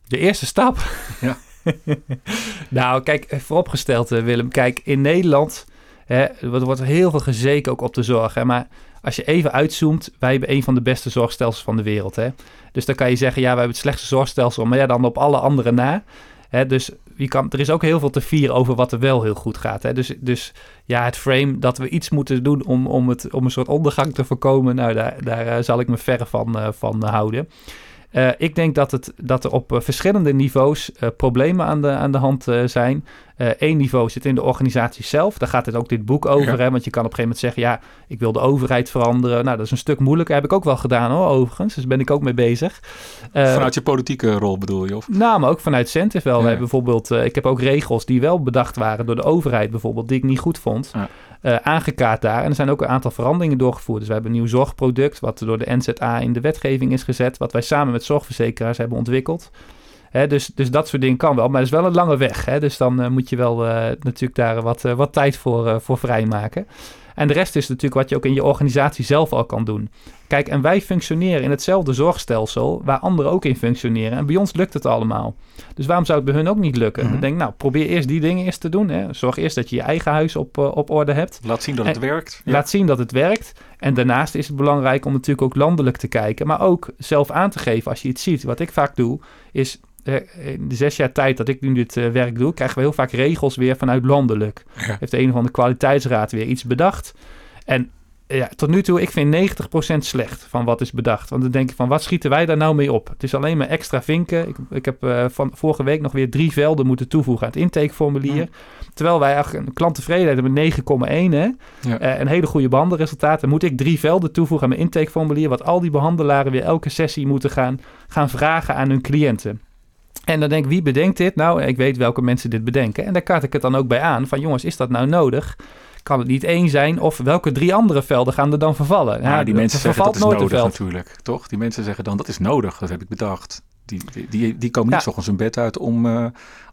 De eerste stap? Ja. nou, kijk, vooropgesteld eh, Willem. Kijk, in Nederland hè, er wordt heel veel gezeken ook op de zorg. Hè, maar als je even uitzoomt, wij hebben een van de beste zorgstelsels van de wereld. Hè? Dus dan kan je zeggen, ja, wij hebben het slechtste zorgstelsel, maar ja, dan op alle andere na. Hè? Dus kan, er is ook heel veel te vieren over wat er wel heel goed gaat. Hè? Dus, dus ja, het frame dat we iets moeten doen om, om, het, om een soort ondergang te voorkomen, nou, daar, daar uh, zal ik me ver van, van houden. Uh, ik denk dat, het, dat er op verschillende niveaus problemen aan de, aan de hand zijn. Eén niveau zit in de organisatie zelf. Daar gaat het ook dit boek over. Hè? Want je kan op een gegeven moment zeggen: ja, ik wil de overheid veranderen. Nou, dat is een stuk moeilijker. Heb ik ook wel gedaan hoor, overigens. Dus ben ik ook mee bezig. Vanuit je politieke rol bedoel je? Of? Nou, maar ook vanuit Centif wel. Ja. Bijvoorbeeld, ik heb ook regels die wel bedacht waren door de overheid, bijvoorbeeld, die ik niet goed vond. Ja. Uh, aangekaart daar. En er zijn ook een aantal veranderingen doorgevoerd. Dus we hebben een nieuw zorgproduct, wat door de NZA in de wetgeving is gezet, wat wij samen met zorgverzekeraars hebben ontwikkeld. Dus, dus dat soort dingen kan wel. Maar het is wel een lange weg. Hè? Dus dan uh, moet je wel uh, natuurlijk daar wat, wat tijd voor, voor vrijmaken. En de rest is natuurlijk wat je ook in je organisatie zelf al kan doen. Kijk, en wij functioneren in hetzelfde zorgstelsel waar anderen ook in functioneren. En bij ons lukt het allemaal. Dus waarom zou het bij hun ook niet lukken? Mm -hmm. Dan denk nou, probeer eerst die dingen eerst te doen. Hè. Zorg eerst dat je je eigen huis op, uh, op orde hebt. Laat zien dat het werkt. Ja. Laat zien dat het werkt. En daarnaast is het belangrijk om natuurlijk ook landelijk te kijken. Maar ook zelf aan te geven als je iets ziet. Wat ik vaak doe, is in de zes jaar tijd dat ik nu dit uh, werk doe, krijgen we heel vaak regels weer vanuit landelijk. Ja. Heeft de een of andere kwaliteitsraad weer iets bedacht. En ja, tot nu toe, ik vind 90% slecht van wat is bedacht. Want dan denk ik van, wat schieten wij daar nou mee op? Het is alleen maar extra vinken. Ik, ik heb uh, van vorige week nog weer drie velden moeten toevoegen aan het intakeformulier. Ja. Terwijl wij eigenlijk een klanttevredenheid hebben 9,1. Hè? Ja. Uh, een hele goede behandelresultaat. Dan moet ik drie velden toevoegen aan mijn intakeformulier. Wat al die behandelaren weer elke sessie moeten gaan, gaan vragen aan hun cliënten. En dan denk ik, wie bedenkt dit? Nou, ik weet welke mensen dit bedenken. En daar kaart ik het dan ook bij aan. Van jongens, is dat nou nodig? Kan het niet één zijn? Of welke drie andere velden gaan er dan vervallen? Ja, ja die mensen zeggen dat is nodig natuurlijk, toch? Die mensen zeggen dan, dat is nodig, dat heb ik bedacht. Die, die, die, komen niet ja. ochtends hun bed uit om, uh,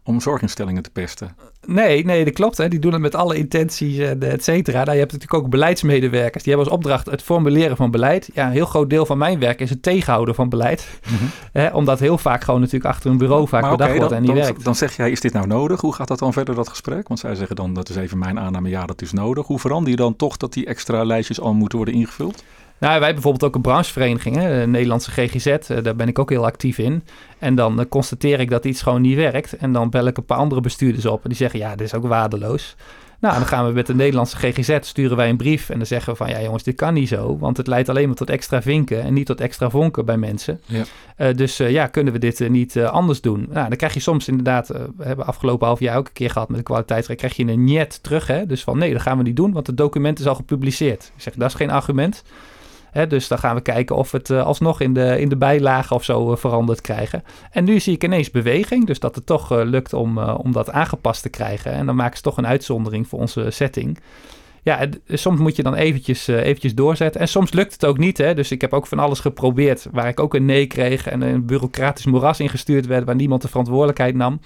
om zorginstellingen te pesten. Nee, nee, dat klopt. Hè. Die doen het met alle intenties, et cetera. Nou, je hebt natuurlijk ook beleidsmedewerkers. Die hebben als opdracht het formuleren van beleid. Ja, een heel groot deel van mijn werk is het tegenhouden van beleid. Mm-hmm. Hè, omdat heel vaak gewoon natuurlijk achter een bureau vaak maar bedacht okay, wordt dan, en niet dan, werkt. Dan zeg jij, is dit nou nodig? Hoe gaat dat dan verder, dat gesprek? Want zij zeggen dan, dat is even mijn aanname, ja, dat is nodig. Hoe verander je dan toch dat die extra lijstjes al moeten worden ingevuld? Nou, wij hebben bijvoorbeeld ook een branchevereniging, hè, de Nederlandse GGZ. Uh, daar ben ik ook heel actief in. En dan uh, constateer ik dat iets gewoon niet werkt. En dan bel ik een paar andere bestuurders op. En die zeggen, ja, dit is ook waardeloos. Nou, dan gaan we met de Nederlandse GGZ, sturen wij een brief. En dan zeggen we van, ja jongens, dit kan niet zo. Want het leidt alleen maar tot extra vinken en niet tot extra vonken bij mensen. Ja. Uh, dus ja, kunnen we dit niet anders doen? Nou, dan krijg je soms inderdaad, we hebben afgelopen half jaar ook een keer gehad met de kwaliteitsrecht, krijg je een niet terug. Hè? Dus van, nee, dat gaan we niet doen, want het document is al gepubliceerd. Ik zeg, dat is geen argument. He, dus dan gaan we kijken of we het uh, alsnog in de, in de bijlagen of zo uh, veranderd krijgen. En nu zie ik ineens beweging, dus dat het toch uh, lukt om, om dat aangepast te krijgen. En dan maken ze toch een uitzondering voor onze setting. Ja, soms moet je dan eventjes, eventjes doorzetten. En soms lukt het ook niet. Hè? Dus ik heb ook van alles geprobeerd waar ik ook een nee kreeg en een bureaucratisch moeras ingestuurd werd waar niemand de verantwoordelijkheid nam.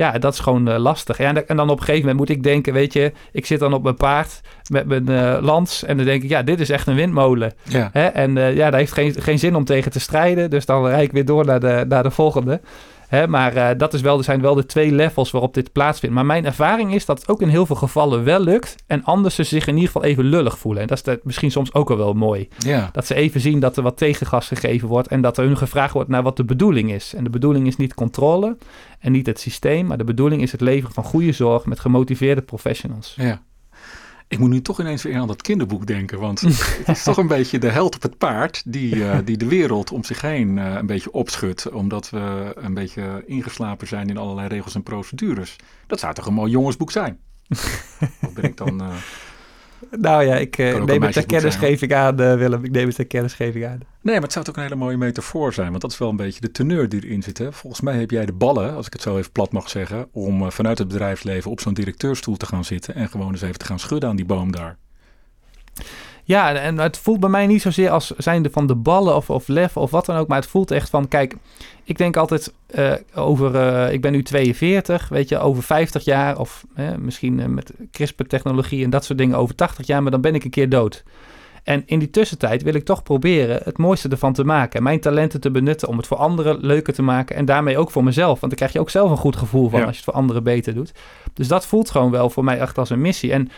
Ja, dat is gewoon uh, lastig. Ja, en, en, dan op een gegeven moment moet ik denken, weet je, ik zit dan op mijn paard met mijn uh, lans en dan denk ik, ja, dit is echt een windmolen. Ja. Hè? En uh, ja, daar heeft geen, geen zin om tegen te strijden, dus dan rijd ik weer door naar de, naar de volgende. Hè, maar uh, dat is wel, zijn wel de twee levels waarop dit plaatsvindt. Maar mijn ervaring is dat het ook in heel veel gevallen wel lukt. En anders ze zich in ieder geval even lullig voelen. En dat is misschien soms ook al wel mooi. Ja. Dat ze even zien dat er wat tegengas gegeven wordt. En dat er hun gevraagd wordt naar wat de bedoeling is. En de bedoeling is niet controle en niet het systeem. Maar de bedoeling is het leveren van goede zorg met gemotiveerde professionals. Ja. Ik moet nu toch ineens weer aan dat kinderboek denken. Want het is toch een beetje de held op het paard die, uh, die de wereld om zich heen uh, een beetje opschudt. Omdat we een beetje ingeslapen zijn in allerlei regels en procedures. Dat zou toch een mooi jongensboek zijn? Wat ben ik dan... Uh, nou ja, ik uh, neem het ter kennisgeving aan, uh, Willem. Ik neem het ter kennisgeving aan. Nee, maar het zou ook een hele mooie metafoor zijn. Want dat is wel een beetje de teneur die erin zit. Hè? Volgens mij heb jij de ballen, als ik het zo even plat mag zeggen... om uh, vanuit het bedrijfsleven op zo'n directeurstoel te gaan zitten... en gewoon eens even te gaan schudden aan die boom daar. Ja, en het voelt bij mij niet zozeer als zijnde van de ballen of, of lef of wat dan ook. Maar het voelt echt van, kijk, ik denk altijd uh, over, uh, ik ben nu 42, weet je, over 50 jaar of misschien met CRISPR-technologie en dat soort dingen over 80 jaar, maar dan ben ik een keer dood. En in die tussentijd wil ik toch proberen het mooiste ervan te maken. Mijn talenten te benutten om het voor anderen leuker te maken. En daarmee ook voor mezelf. Want dan krijg je ook zelf een goed gevoel van als je het voor anderen beter doet. Dus dat voelt gewoon wel voor mij echt als een missie. En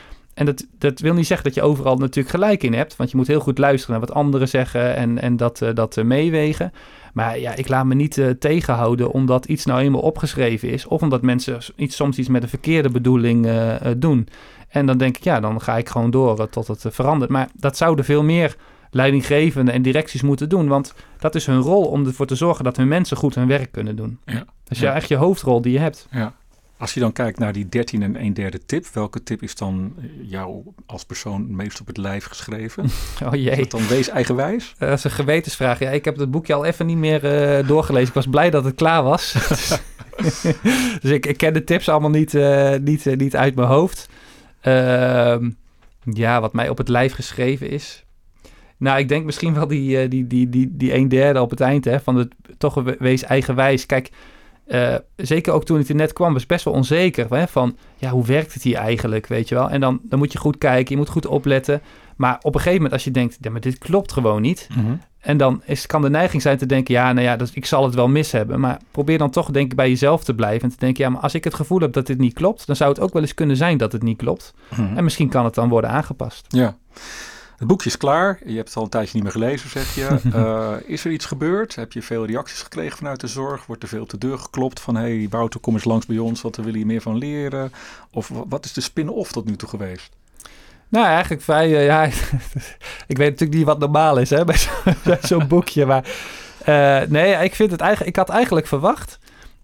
en dat, dat wil niet zeggen dat je overal natuurlijk gelijk in hebt. Want je moet heel goed luisteren naar wat anderen zeggen en, en dat, uh, dat uh, meewegen. Maar ja, ik laat me niet uh, tegenhouden omdat iets nou eenmaal opgeschreven is. Of omdat mensen iets, soms iets met een verkeerde bedoeling doen. En dan denk ik, ja, dan ga ik gewoon door tot het verandert. Maar dat zouden veel meer leidinggevenden en directies moeten doen. Want dat is hun rol om ervoor te zorgen dat hun mensen goed hun werk kunnen doen. Ja. Dat is ja. echt je hoofdrol die je hebt. Ja. Als je dan kijkt naar die 13 en 1 derde tip, welke tip is dan jou als persoon meest op het lijf geschreven? Oh jee. Is dan wees eigenwijs? Uh, dat is een gewetensvraag. Ja, ik heb het boekje al even niet meer uh, doorgelezen. Ik was blij dat het klaar was. dus ik, ik, ken de tips allemaal niet, uh, niet, niet uit mijn hoofd. Ehm, ja, wat mij op het lijf geschreven is. Nou, ik denk misschien wel die, die, die, die, die een derde op het eind, hè, van het toch wees eigenwijs. Kijk, uh, zeker ook toen het er net kwam, was best wel onzeker. Hè? Van, ja, hoe werkt het hier eigenlijk, weet je wel? En dan, dan moet je goed kijken, je moet goed opletten. Maar op een gegeven moment als je denkt, ja, maar dit klopt gewoon niet. Mm En dan is, kan de neiging zijn te denken, ja, nou ja, dat, ik zal het wel mis hebben. Maar probeer dan toch denk ik bij jezelf te blijven. En te denken, ja, maar als ik het gevoel heb dat dit niet klopt... dan zou het ook wel eens kunnen zijn dat het niet klopt. Mm En misschien kan het dan worden aangepast. Ja. Het boekje is klaar. Je hebt het al een tijdje niet meer gelezen, zeg je. Uh, is er iets gebeurd? Heb je veel reacties gekregen vanuit de zorg? Wordt er veel te deur geklopt van... hé, hey, Wouter, kom eens langs bij ons, want we willen hier meer van leren? Of wat is de spin-off tot nu toe geweest? Nou, eigenlijk vrij... Uh, ja, ik weet natuurlijk niet wat normaal is hè, bij zo'n boekje. Maar uh, nee, ik, vind het eigenlijk, ik had eigenlijk verwacht...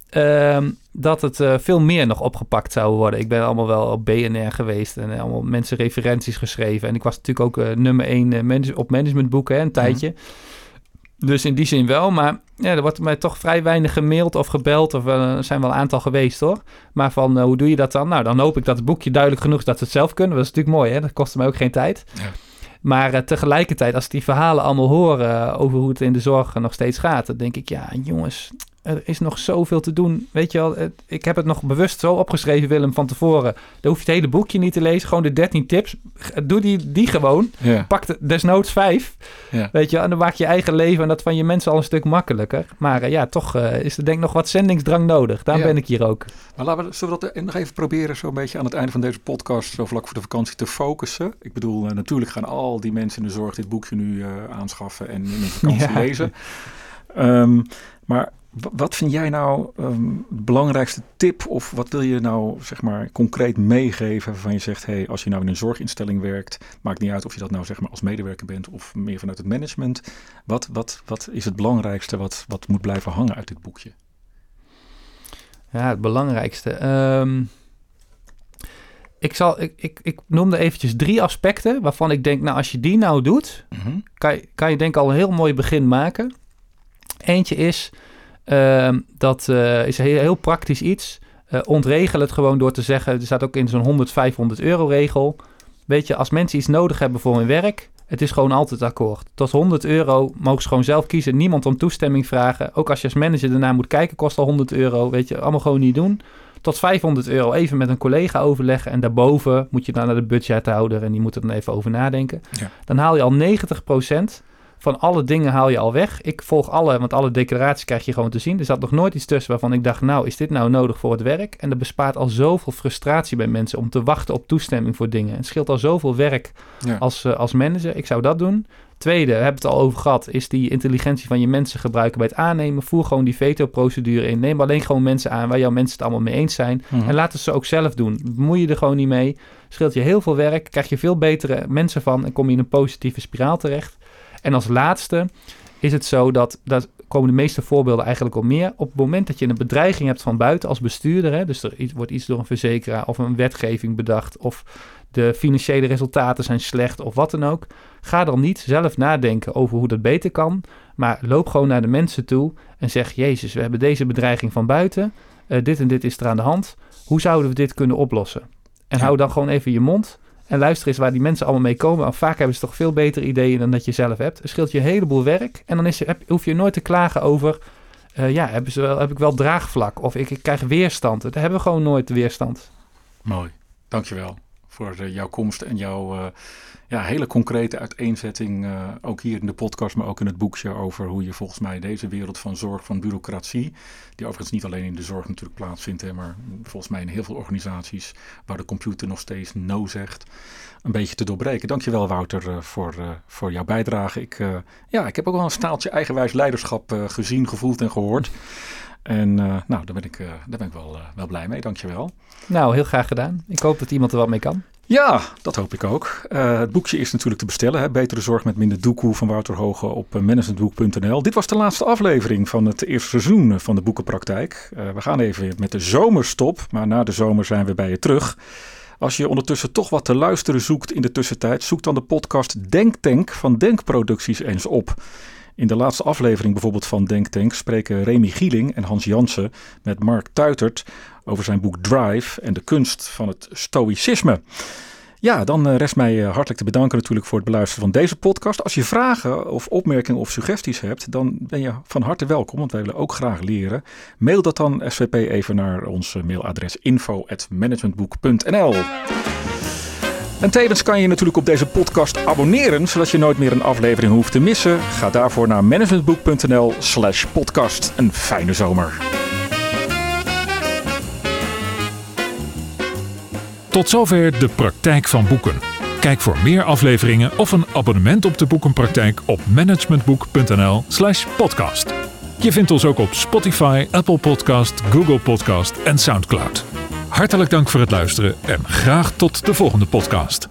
Ehm, dat het uh, veel meer nog opgepakt zou worden. Ik ben allemaal wel op BNR geweest en uh, allemaal mensen referenties geschreven. En ik was natuurlijk ook uh, nummer één manage op managementboeken een mhm. tijdje. Dus in die zin wel, maar ja, er wordt mij toch vrij weinig gemaild of gebeld. Of er zijn wel een aantal geweest hoor. Maar van hoe doe je dat dan? Nou, dan hoop ik dat het boekje duidelijk genoeg is dat ze het zelf kunnen. Dat is natuurlijk mooi hè, dat kostte mij ook geen tijd. Ja. Maar tegelijkertijd, als die verhalen allemaal horen over hoe het in de zorg nog steeds gaat, dan denk ik, ja, jongens, er is nog zoveel te doen. Weet je wel, ik heb het nog bewust zo opgeschreven, Willem, van tevoren. Dan hoef je het hele boekje niet te lezen. Gewoon de 13 tips. Doe die, die gewoon. Pak de, desnoods vijf. Ja. Weet je, en dan maak je eigen leven en dat van je mensen al een stuk makkelijker. Maar uh, ja, toch uh, is er denk ik nog wat zendingsdrang nodig. Daarom ben ik hier ook. Maar laten we, zullen we dat nog even proberen, zo een beetje aan het einde van deze podcast, zo vlak voor de vakantie, te focussen. Ik bedoel, uh, natuurlijk gaan al die mensen in de zorg dit boekje nu aanschaffen en in de vakantie lezen. Um, maar wat vind jij nou um, de belangrijkste tip of wat wil je nou zeg maar concreet meegeven waarvan je zegt, hey, als je nou in een zorginstelling werkt, maakt niet uit of je dat nou zeg maar als medewerker bent of meer vanuit het management. Wat, wat, wat is het belangrijkste wat, wat moet blijven hangen uit dit boekje? Ja, het belangrijkste. Um, ik, zal, ik, ik, ik noemde eventjes drie aspecten waarvan ik denk, nou als je die nou doet, mm kan, je, kan je denk ik al een heel mooi begin maken. Eentje is, Ehm, dat uh, is heel, heel, praktisch iets. Uh, ontregel het gewoon door te zeggen, er staat ook in zo'n 100, 500 euro regel. Weet je, als mensen iets nodig hebben voor hun werk, het is gewoon altijd akkoord. Tot 100 euro mogen ze gewoon zelf kiezen. Niemand om toestemming vragen. Ook als je als manager daarna moet kijken, kost al 100 euro. Weet je, allemaal gewoon niet doen. tot 500 euro even met een collega overleggen. En daarboven moet je dan naar de budgethouder en die moet er dan even over nadenken. Ja. Dan haal je al 90% van alle dingen haal je al weg. Ik volg alle, want alle declaraties krijg je gewoon te zien. Er zat nog nooit iets tussen waarvan ik dacht, nou, is dit nou nodig voor het werk? En dat bespaart al zoveel frustratie bij mensen om te wachten op toestemming voor dingen. Het scheelt al zoveel werk Ja. als, eh, als manager. Ik zou dat doen. Tweede, we hebben het al over gehad, is die intelligentie van je mensen gebruiken bij het aannemen. Voer gewoon die veto-procedure in. Neem alleen gewoon mensen aan waar jouw mensen het allemaal mee eens zijn. Mhm. En laat het ze ook zelf doen. Bemoei je er gewoon niet mee. Scheelt je heel veel werk. Krijg je veel betere mensen van. En kom je in een positieve spiraal terecht. En als laatste is het zo dat, dat komen de meeste voorbeelden eigenlijk al meer. Op het moment dat je een bedreiging hebt van buiten als bestuurder. Hè, dus er iets- wordt iets door een verzekeraar of een wetgeving bedacht. Of de financiële resultaten zijn slecht of wat dan ook. Ga dan niet zelf nadenken over hoe dat beter kan. Maar loop gewoon naar de mensen toe en zeg: Jezus, we hebben deze bedreiging van buiten. Eh, dit en dit is er aan de hand. Hoe zouden we dit kunnen oplossen? En Ja. hou dan gewoon even je mond. En luister eens waar die mensen allemaal mee komen. Want vaak hebben ze toch veel betere ideeën dan dat je zelf hebt. Het scheelt je een heleboel werk. En dan is, hoef je nooit te klagen over... eh, ja, hebben ze wel, heb ik wel draagvlak? Of ik, ik krijg weerstand. Dat hebben we gewoon nooit weerstand. Mooi, dankjewel voor eh, jouw komst en jouw eh, ja, hele concrete uiteenzetting. eh, ook hier in de podcast, maar ook in het boekje over hoe je volgens mij deze wereld van zorg, van bureaucratie, die overigens niet alleen in de zorg natuurlijk plaatsvindt, hè, maar volgens mij in heel veel organisaties waar de computer nog steeds no zegt, een beetje te doorbreken. Dankjewel Wouter voor, voor jouw bijdrage. Ik, ja, ik heb ook wel een staaltje eigenwijs leiderschap gezien, gevoeld en gehoord. En eh, nou, daar ben ik, eh, daar ben ik wel, eh, wel blij mee. Dankjewel. Nou, heel graag gedaan. Ik hoop dat iemand er wat mee kan. Ja, dat hoop ik ook. Het boekje is natuurlijk te bestellen. Hè? Betere zorg met minder doekoe van Wouter Hoge op managementboek.nl. Dit was de laatste aflevering van het eerste seizoen van de boekenpraktijk. We gaan even met de zomerstop, maar na de zomer zijn we bij je terug. Als je ondertussen toch wat te luisteren zoekt in de tussentijd, zoek dan de podcast Denktank van Denkproducties eens op. In de laatste aflevering bijvoorbeeld van Denktank spreken Remy Gieling en Hans Jansen met Mark Tuitert over zijn boek Drive en de kunst van het stoïcisme. Ja, dan eh, rest mij eh, hartelijk te bedanken natuurlijk voor het beluisteren van deze podcast. Als je vragen of opmerkingen of suggesties hebt, dan ben je van harte welkom, want wij willen ook graag leren. Mail dat dan SVP even naar ons eh, mailadres info@managementboek.nl. En tevens kan je natuurlijk op deze podcast abonneren, zodat je nooit meer een aflevering hoeft te missen. Ga daarvoor naar managementboek.nl slash podcast. Een fijne zomer. Tot zover de praktijk van boeken. Kijk voor meer afleveringen of een abonnement op de boekenpraktijk op managementboek.nl/slash podcast. Je vindt ons ook op Spotify, Apple Podcast, Google Podcast en Soundcloud. Hartelijk dank voor het luisteren en graag tot de volgende podcast.